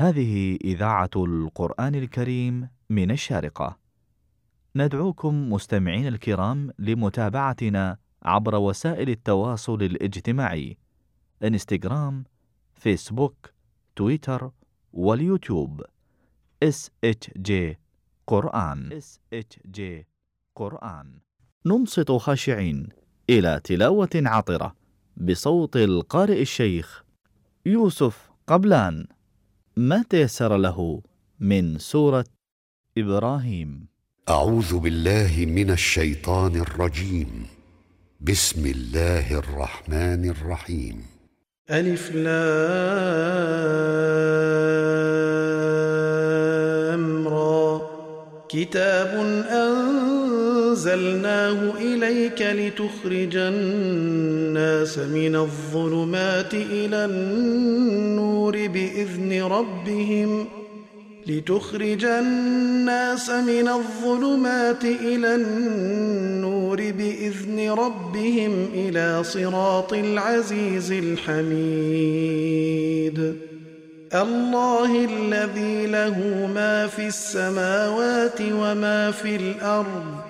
هذه إذاعة القرآن الكريم من الشارقة. ندعوكم مستمعين الكرام لمتابعتنا عبر وسائل التواصل الاجتماعي: إنستغرام، فيسبوك، تويتر، واليوتيوب. SHJ قرآن SHJ قرآن ننصت خاشعين إلى تلاوة عطرة بصوت القارئ الشيخ يوسف قبلان ما تيسر له من سورة إبراهيم؟ أعوذ بالله من الشيطان الرجيم. بسم الله الرحمن الرحيم. ألف لام را كتاب أنزلناه إليك لتخرج الناس من الظلمات إلى النور بإذن ربهم لتخرج الناس من الظلمات إلى النور بإذن ربهم إلى صراط العزيز الحميد. الله الذي له ما في السماوات وما في الأرض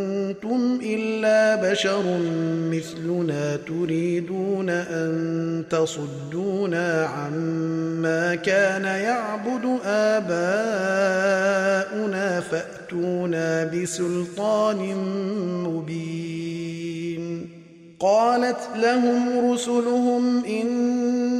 إلا بشر مثلنا تريدون أن تصدونا عما كان يعبد آباؤنا فأتونا بسلطان مبين. قالت لهم رسلهم إن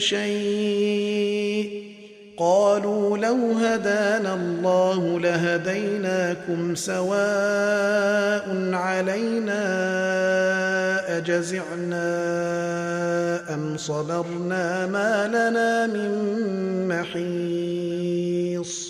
شيء. قالوا لو هدانا الله لهديناكم سواء علينا أجزعنا أم صبرنا ما لنا من محيص.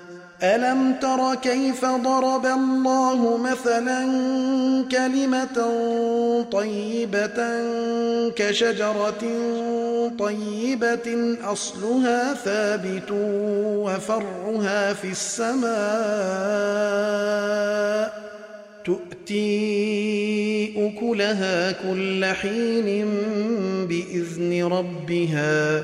ألم تر كيف ضرب الله مثلا كلمة طيبة كشجرة طيبة أصلها ثابت وفرعها في السماء تؤتي أكلها كل حين بإذن ربها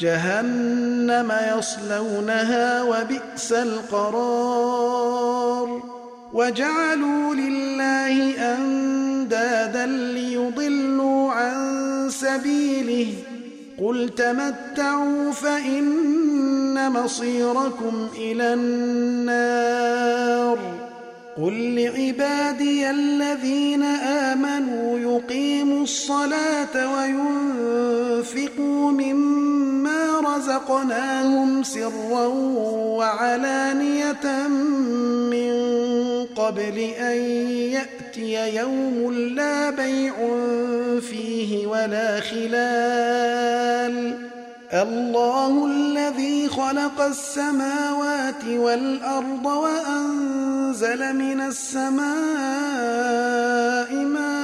جهنم يصلونها وبئس القرار. وجعلوا لله أندادا ليضلوا عن سبيله. قل تمتعوا فإن مصيركم إلى النار. قل لعبادي الذين آمنوا يقيموا الصلاة وينفقوا مما رزقناهم سرا وعلانية من قبل أن يأتي يوم لا بيع فيه ولا خلال. الله الذي خلق السماوات والأرض وأنزل من السماء ماء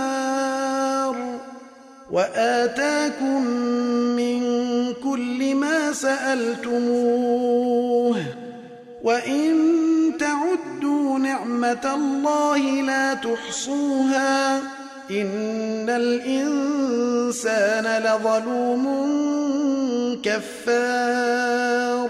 وآتاكم من كل ما سألتموه وإن تعدوا نعمة الله لا تحصوها إن الإنسان لظلوم كفار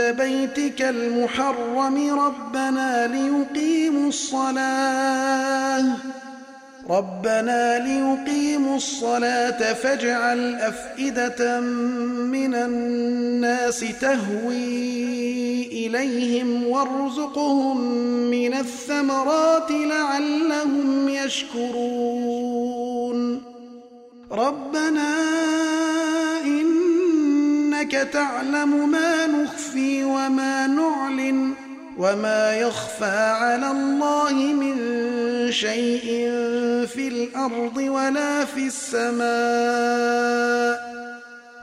بيتك المحرم ربنا ليقيموا الصلاة. ربنا ليقيموا الصلاة فاجعل أفئدة من الناس تهوي إليهم وارزقهم من الثمرات لعلهم يشكرون. ربنا تعلم ما نخفي وما نعلن وما يخفى على الله من شيء في الأرض ولا في السماء.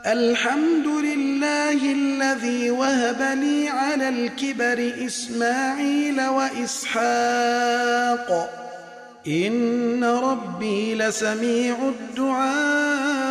الحمد لله الذي وهب لي على الكبر إسماعيل وإسحاق. إن ربي لسميع الدعاء.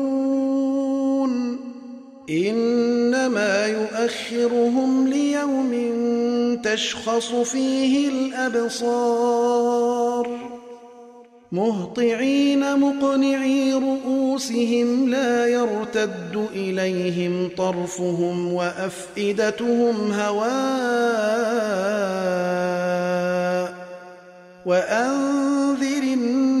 إنما يؤخرهم ليوم تشخص فيه الأبصار مهطعين مقنعي رؤوسهم لا يرتد إليهم طرفهم وأفئدتهم هواء وأنذر الناس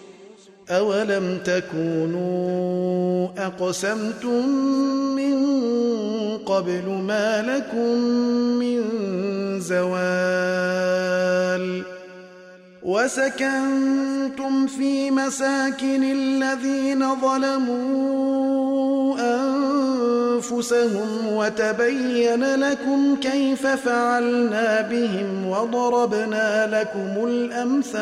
أولم تكونوا أقسمتم من قبل ما لكم من زوال وسكنتم في مساكن الذين ظلموا أنفسهم وتبين لكم كيف فعلنا بهم وضربنا لكم الأمثال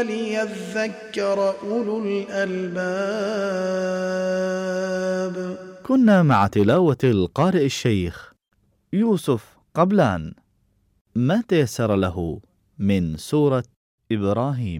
وليذكر أولو الألباب. كنا مع تلاوة القارئ الشيخ يوسف قبلان. ما تيسر له من سورة إبراهيم؟